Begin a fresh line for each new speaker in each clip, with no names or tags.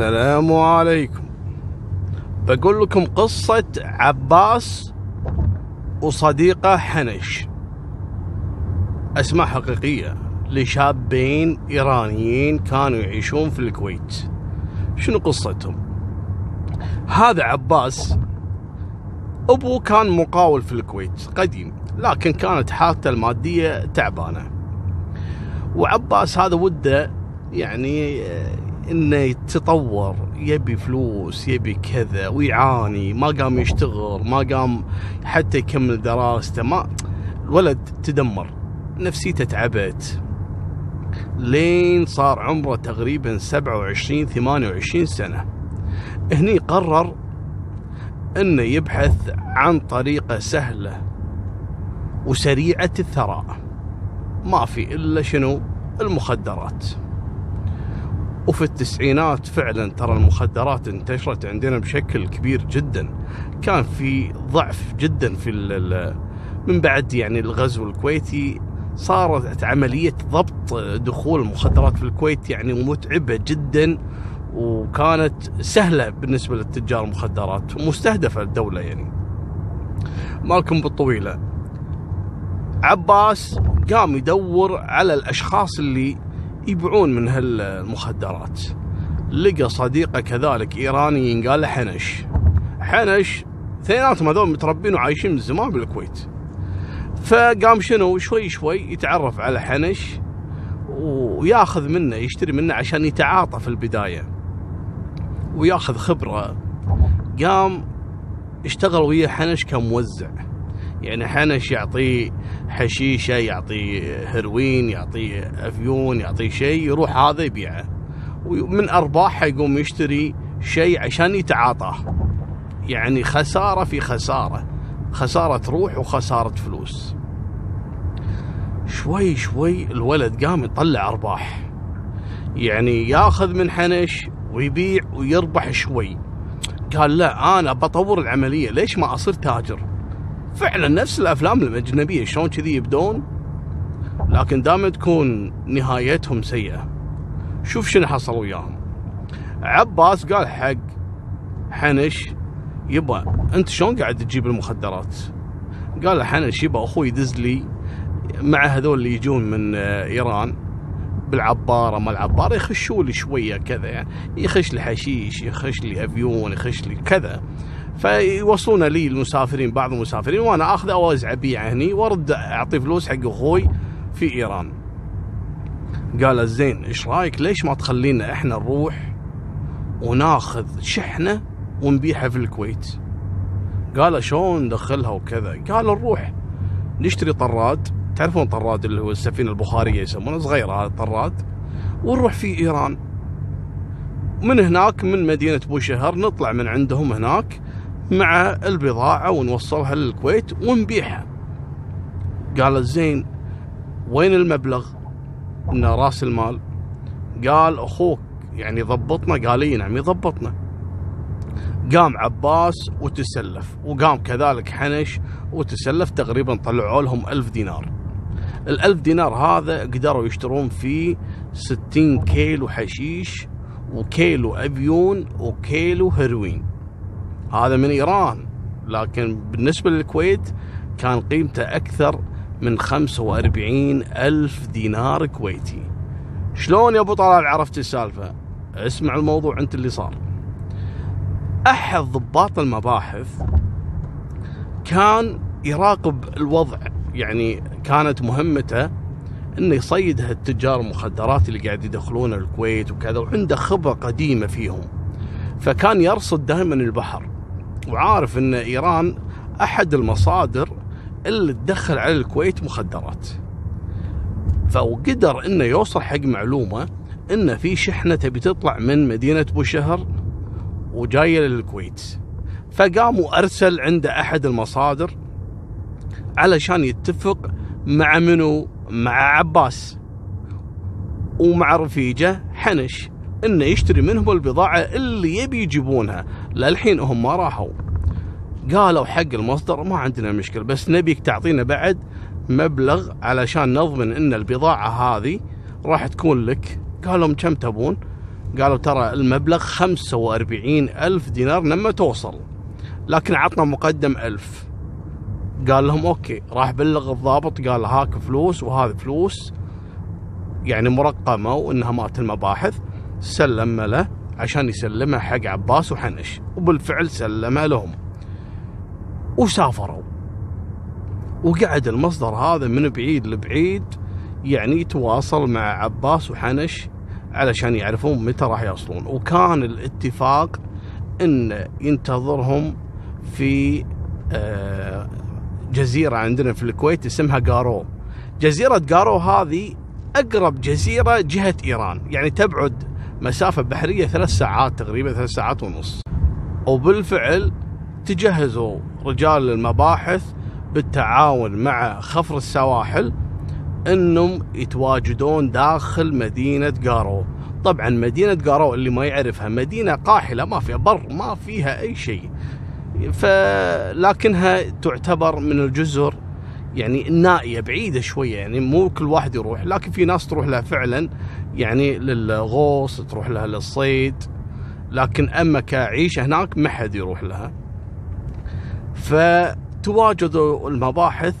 السلام عليكم. بقول لكم قصة عباس وصديقه حنش أسماء حقيقية لشابين إيرانيين كانوا يعيشون في الكويت. شنو قصتهم؟ هذا عباس أبوه كان مقاول في الكويت قديم لكن كانت حالته المادية تعبانة. وعباس هذا وده يعني إنه يتطور يبي فلوس يبي كذا ويعاني ما قام يشتغل ما قام حتى يكمل دراسته ما الولد تدمر نفسيته تعبت. لين صار عمره تقريبا 27 28 سنة. هني قرر إنه يبحث عن طريقة سهلة وسريعة الثراء. ما في إلا شنو؟ المخدرات. وفي التسعينات فعلا ترى المخدرات انتشرت عندنا بشكل كبير جدا. كان في ضعف جدا في من بعد يعني الغزو الكويتي صارت عملية ضبط دخول المخدرات في الكويت يعني متعبة جدا وكانت سهلة بالنسبة للتجار المخدرات ومستهدفة الدولة يعني. مالكم بالطويلة. عباس قام يدور على الأشخاص اللي يبيعون من هالمخدرات. لقى صديقه كذلك إيراني ينقال حنش. حنش اثنيناتهم هذول متربين وعايشين من زمان بالكويت. فقام شنو؟ شوي شوي يتعرف على حنش وياخذ منه يشتري منه عشان يتعاطى في البداية. وياخذ خبرة. قام اشتغل ويا حنش كموزع. يعني حنش يعطيه حشيشة يعطيه هروين يعطيه أفيون يعطيه شيء يروح هذا يبيعه. ومن ارباحه يقوم يشتري شيء عشان يتعاطاه يعني خسارة في خسارة. خسارة روح وخسارة فلوس. شوي شوي الولد قام يطلع أرباح. يعني ياخذ من حنش ويبيع ويربح شوي. قال لا أنا بطور العملية. ليش ما أصير تاجر؟ فعلا نفس الأفلام الأجنبية شلون كذي يبدون لكن دائما تكون نهايتهم سيئة شوف شنو حصل وياهم. عباس قال حق حنش يبا أنت شلون قاعد تجيب المخدرات؟ قال له حنش يبا أخوي يدز لي مع هذول اللي يجون من إيران بالعبارة ما العباره يخشوا لي شوية كذا يعني يخش لي حشيش يخش لي أفيون يخش لي كذا. فيوصلون لي المسافرين بعض المسافرين وأنا آخذ اوزع بيعه هني وأرد أعطي فلوس حق أخوي في إيران. قال زين إيش رأيك؟ ليش ما تخلينا إحنا نروح وناخذ شحنة ونبيعها في الكويت؟ قال شلون ندخلها وكذا؟ قال نروح نشتري طراد. تعرفون طراد اللي هو السفينة البخارية يسمونه؟ صغيرة هذا الطراد. ونروح في إيران. من هناك من مدينة بوشهر نطلع من عندهم هناك. مع البضاعة ونوصلها للكويت ونبيعها. قال زين وين المبلغ؟ من راس المال. قال أخوك. يعني ضبطنا؟ قال لي نعم يضبطنا. قام عباس وتسلف وقام كذلك حنش وتسلف تقريبا طلعوا لهم ألف دينار. الألف دينار هذا قدروا يشترون فيه ستين كيلو حشيش وكيلو أبيون وكيلو هيروين هذا من إيران. لكن بالنسبة للكويت كان قيمته أكثر من 45 ألف دينار كويتي. شلون يا أبو طلال عرفت السالفة؟ اسمع الموضوع أنت اللي صار. أحد ضباط المباحث كان يراقب الوضع يعني كانت مهمته إنه يصيد هالتجار المخدرات اللي قاعد يدخلون الكويت وكذا وعنده خبرة قديمة فيهم. فكان يرصد دائما البحر. وعارف إن إيران أحد المصادر اللي تدخل على الكويت مخدرات. فقدر إنه يوصل حق معلومة إن في شحنة تبي تطلع من مدينة بوشهر وجاية للكويت. فقام وارسل عند أحد المصادر علشان يتفق مع منو؟ مع عباس. ومع رفيجة حنش. إنه يشتري منهم البضاعة اللي يبي يجيبونها. للحين هم ما راحوا. قالوا حق المصدر ما عندنا مشكلة بس نبيك تعطينا بعد مبلغ علشان نضمن إن البضاعة هذه راح تكون لك. قالوا كم تبون؟ قالوا ترى المبلغ 45 ألف دينار لما توصل. لكن عطنا مقدم ألف. قال لهم أوكي راح بلغ الضابط قال هاك فلوس وهذه فلوس. يعني مرقمة وإنها مات المباحث. سلم له عشان يسلمها حق عباس وحنش. وبالفعل سلمها لهم. وسافروا. وقعد المصدر هذا من بعيد لبعيد يعني يتواصل مع عباس وحنش علشان يعرفون متى راح يوصلون وكان الاتفاق إن ينتظرهم في آه، جزيرة عندنا في الكويت اسمها قارو جزيرة قارو هذه أقرب جزيرة جهة إيران. يعني تبعد مسافة بحرية ثلاث ساعات تقريبا ثلاث ساعات ونص. وبالفعل تجهزوا رجال المباحث بالتعاون مع خفر السواحل إنهم يتواجدون داخل مدينة قارو طبعا مدينة قارو اللي ما يعرفها مدينة قاحلة ما فيها بر ما فيها أي شيء. فلكنها تعتبر من الجزر يعني النائية بعيدة شوية يعني مو كل واحد يروح لكن في ناس تروح لها فعلا يعني للغوص تروح لها للصيد. لكن أما كعيشة هناك ما حد يروح لها. فتواجدوا المباحث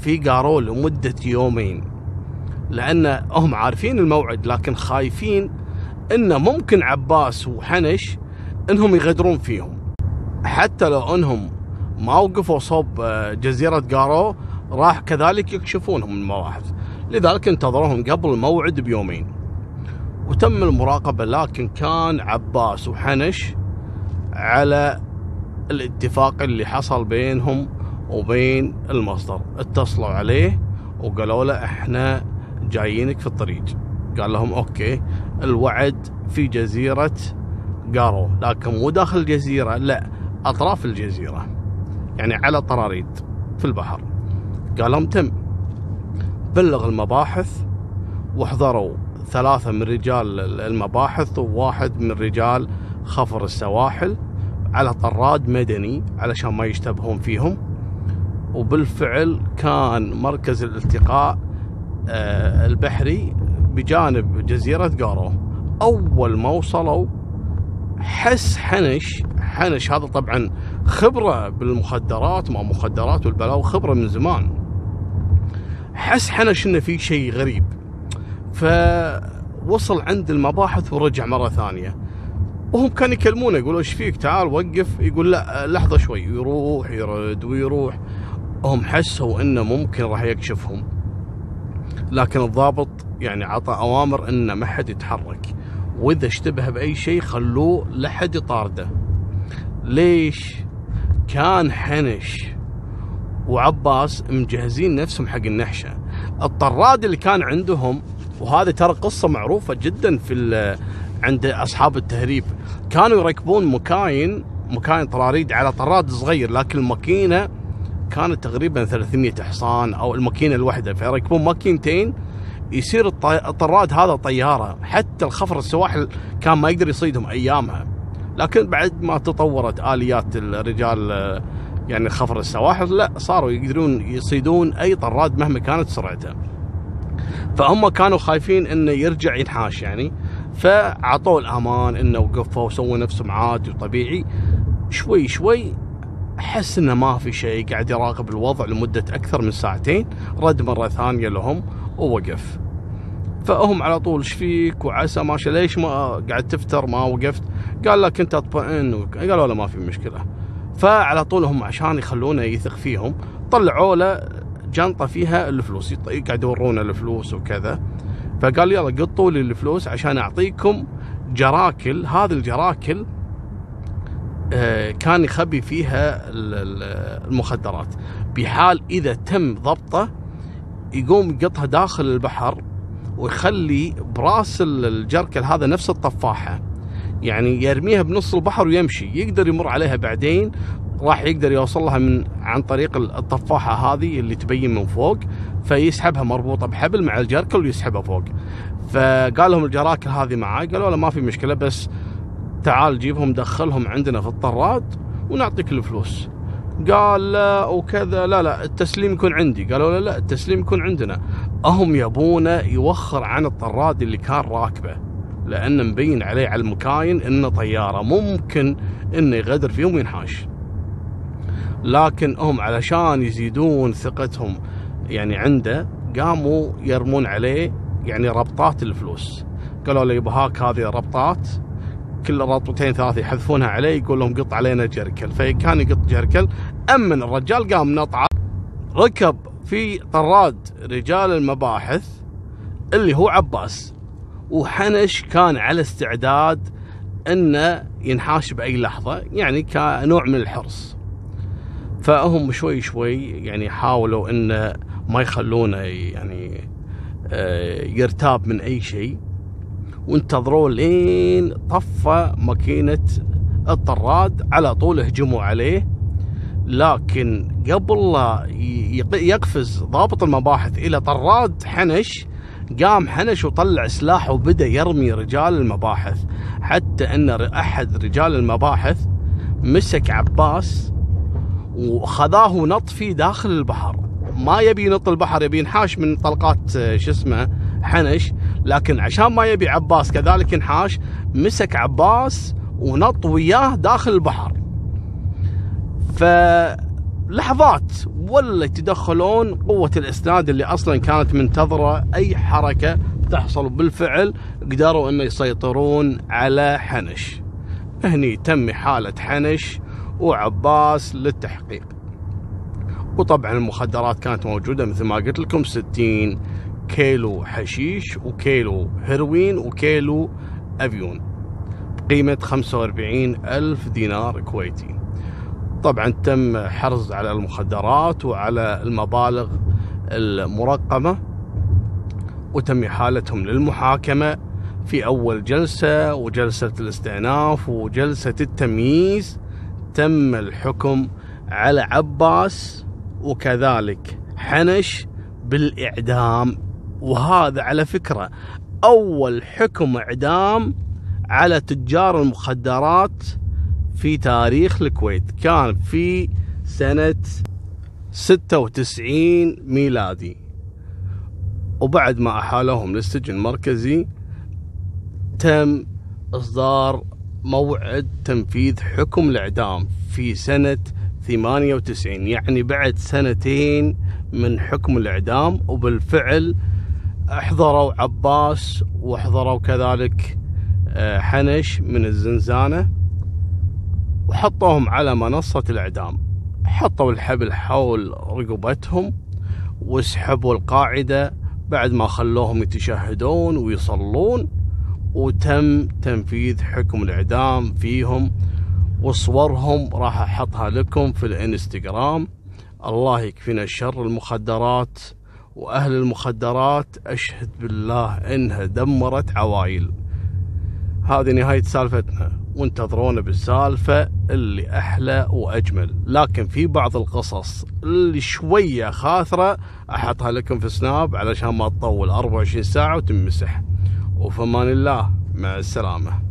في قارو لمدة يومين لأن هم عارفين الموعد لكن خايفين أنه ممكن عباس وحنش أنهم يغدرون فيهم. حتى لو أنهم ما وقفوا صوب آه، جزيرة قارو راح كذلك يكشفونهم المباحث لذلك انتظروهم قبل الموعد بيومين. وتم المراقبة لكن كان عباس وحنش على الاتفاق اللي حصل بينهم وبين المصدر. اتصلوا عليه وقالوا له إحنا جايينك في الطريق. قال لهم أوكي الوعد في جزيرة قارو لكن مو داخل الجزيرة لا أطراف الجزيرة. يعني على طراريد في البحر. قال لهم تم. بلغ المباحث وحضروا ثلاثة من رجال المباحث وواحد من رجال خفر السواحل على طراد مدني علشان ما يشتبهون فيهم. وبالفعل كان مركز الالتقاء آه، البحري بجانب جزيرة قارو. أول ما وصلوا حس حنش حنش. هذا طبعا خبرة بالمخدرات ما مخدرات والبلاوي خبرة من زمان. حس حنش إنه في شيء غريب. فوصل عند المباحث ورجع مرة ثانية. وهم كانوا يكلمونه يقولوا إيش فيك؟ تعال وقف. يقول لا لحظة شوي. يروح يرد ويروح. هم حسوا إنه ممكن راح يكشفهم. لكن الضابط يعني عطى أوامر إنه ما حد يتحرك. وإذا اشتبه بأي شيء خلوه لحد يطارده ليش؟ كان حنش وعباس مجهزين نفسهم حق النحشة. الطراد اللي كان عندهم وهذه ترى قصة معروفة جدا في عند أصحاب التهريب. كانوا يركبون مكاين مكاين طراريد على طراد صغير لكن الماكينة كانت تقريبا 300 حصان أو الماكينة الواحدة. فيركبون ماكينتين يصير الطراد هذا طيارة. حتى الخفر السواحل كان ما يقدر يصيدهم أيامها. لكن بعد ما تطورت آليات الرجال يعني خفر السواحل لا صاروا يقدرون يصيدون أي طراد مهما كانت سرعته. فهم كانوا خايفين إنه يرجع ينحاش يعني. فعطوه الأمان إنه وقفوا وسووا نفسهم عادي وطبيعي. شوي شوي حس إنه ما في شيء قاعد يراقب الوضع لمدة أكثر من ساعتين. رد مرة ثانية لهم ووقف. فهم على طول إيش فيك؟ وعسى ماشي ليش ما قاعد تفتر؟ ما وقفت. قال لك انت اطمئن قالوا له ما في مشكلة. فعلى طول هم عشان يخلونه يثق فيهم طلعوا له جنطة فيها الفلوس قاعد يورونا الفلوس وكذا. فقال يلا قطوا لي الفلوس عشان أعطيكم جراكل. هذه الجراكل آه، كان يخبي فيها المخدرات. بحال إذا تم ضبطه يقوم يقطها داخل البحر ويخلي براس الجركل هذا نفس الطفاحه يعني يرميها بنص البحر ويمشي. يقدر يمر عليها بعدين راح يقدر يوصل لها من عن طريق الطفاحه هذه اللي تبين من فوق فيسحبها مربوطة بحبل مع الجركل ويسحبها فوق. فقال لهم الجراكل هذه معاي قالوا له ما في مشكلة بس تعال جيبهم دخلهم عندنا في الطراد ونعطيك الفلوس. قال لا وكذا. لا لا التسليم يكون عندي. قالوا له لا التسليم يكون عندنا. هم يبونه يوخر عن الطراد اللي كان راكبه لأن مبين عليه على المكاين إنه طيارة ممكن إنه يغدر فيهم وينحاش. لكن هم علشان يزيدون ثقتهم يعني عنده قاموا يرمون عليه يعني ربطات الفلوس. قالوا له يبا هاك هذه ربطات كل ربطتين ثلاثة يحذفونها عليه يقول لهم قط علينا جركل. فكان يقط جركل أمن الرجال قام نطعه ركب في طراد رجال المباحث اللي هو عباس. وحنش كان على استعداد إنه ينحاش بأي لحظة يعني كنوع من الحرص. فهم شوي شوي يعني حاولوا إنه ما يخلونه يعني آه، يرتاب من أي شيء. وانتظروا لين طفى ماكينة الطراد على طول هجموا عليه. لكن قبل لا يقفز ضابط المباحث إلى طراد حنش قام حنش وطلع سلاحه وبدأ يرمي رجال المباحث. حتى أن أحد رجال المباحث مسك عباس وخذاه ونط فيه داخل البحر. ما يبي ينط البحر يبي ينحاش من طلقات شو اسمه حنش. لكن عشان ما يبي عباس كذلك ينحاش مسك عباس ونط وياه داخل البحر. فلحظات ولا يتدخلون قوة الإسناد اللي أصلا كانت منتظرة أي حركة تحصل بالفعل قدروا أن يسيطرون على حنش. هني تم حالة حنش وعباس للتحقيق. وطبعا المخدرات كانت موجودة مثل ما قلت لكم 60 كيلو حشيش وكيلو هيروين وكيلو أفيون. بقيمة 45 ألف دينار كويتي. طبعا تم حرز على المخدرات وعلى المبالغ المرقمة وتم إحالتهم للمحاكمة في أول جلسة وجلسة الاستئناف وجلسة التمييز. تم الحكم على عباس وكذلك حنش بالإعدام. وهذا على فكرة أول حكم إعدام على تجار المخدرات في تاريخ الكويت. كان في سنة 96 ميلادي. وبعد ما أحالهم للسجن المركزي تم إصدار موعد تنفيذ حكم الإعدام في سنة 98 يعني بعد سنتين من حكم الإعدام. وبالفعل أحضروا عباس وأحضروا كذلك آه، حنش من الزنزانة. وحطوهم على منصة الإعدام. حطوا الحبل حول رقبتهم وسحبوا القاعدة بعد ما خلوهم يتشهدون ويصلون وتم تنفيذ حكم الإعدام فيهم. وصورهم راح أحطها لكم في الإنستغرام. الله يكفينا شر المخدرات وأهل المخدرات. أشهد بالله إنها دمرت عوائل. هذه نهاية سالفتنا. وانتظرونا بالسالفة اللي أحلى وأجمل. لكن في بعض القصص اللي شوية خاثرة أحطها لكم في سناب علشان ما تطول 24 ساعة وتمسح. وفمان الله مع السلامة.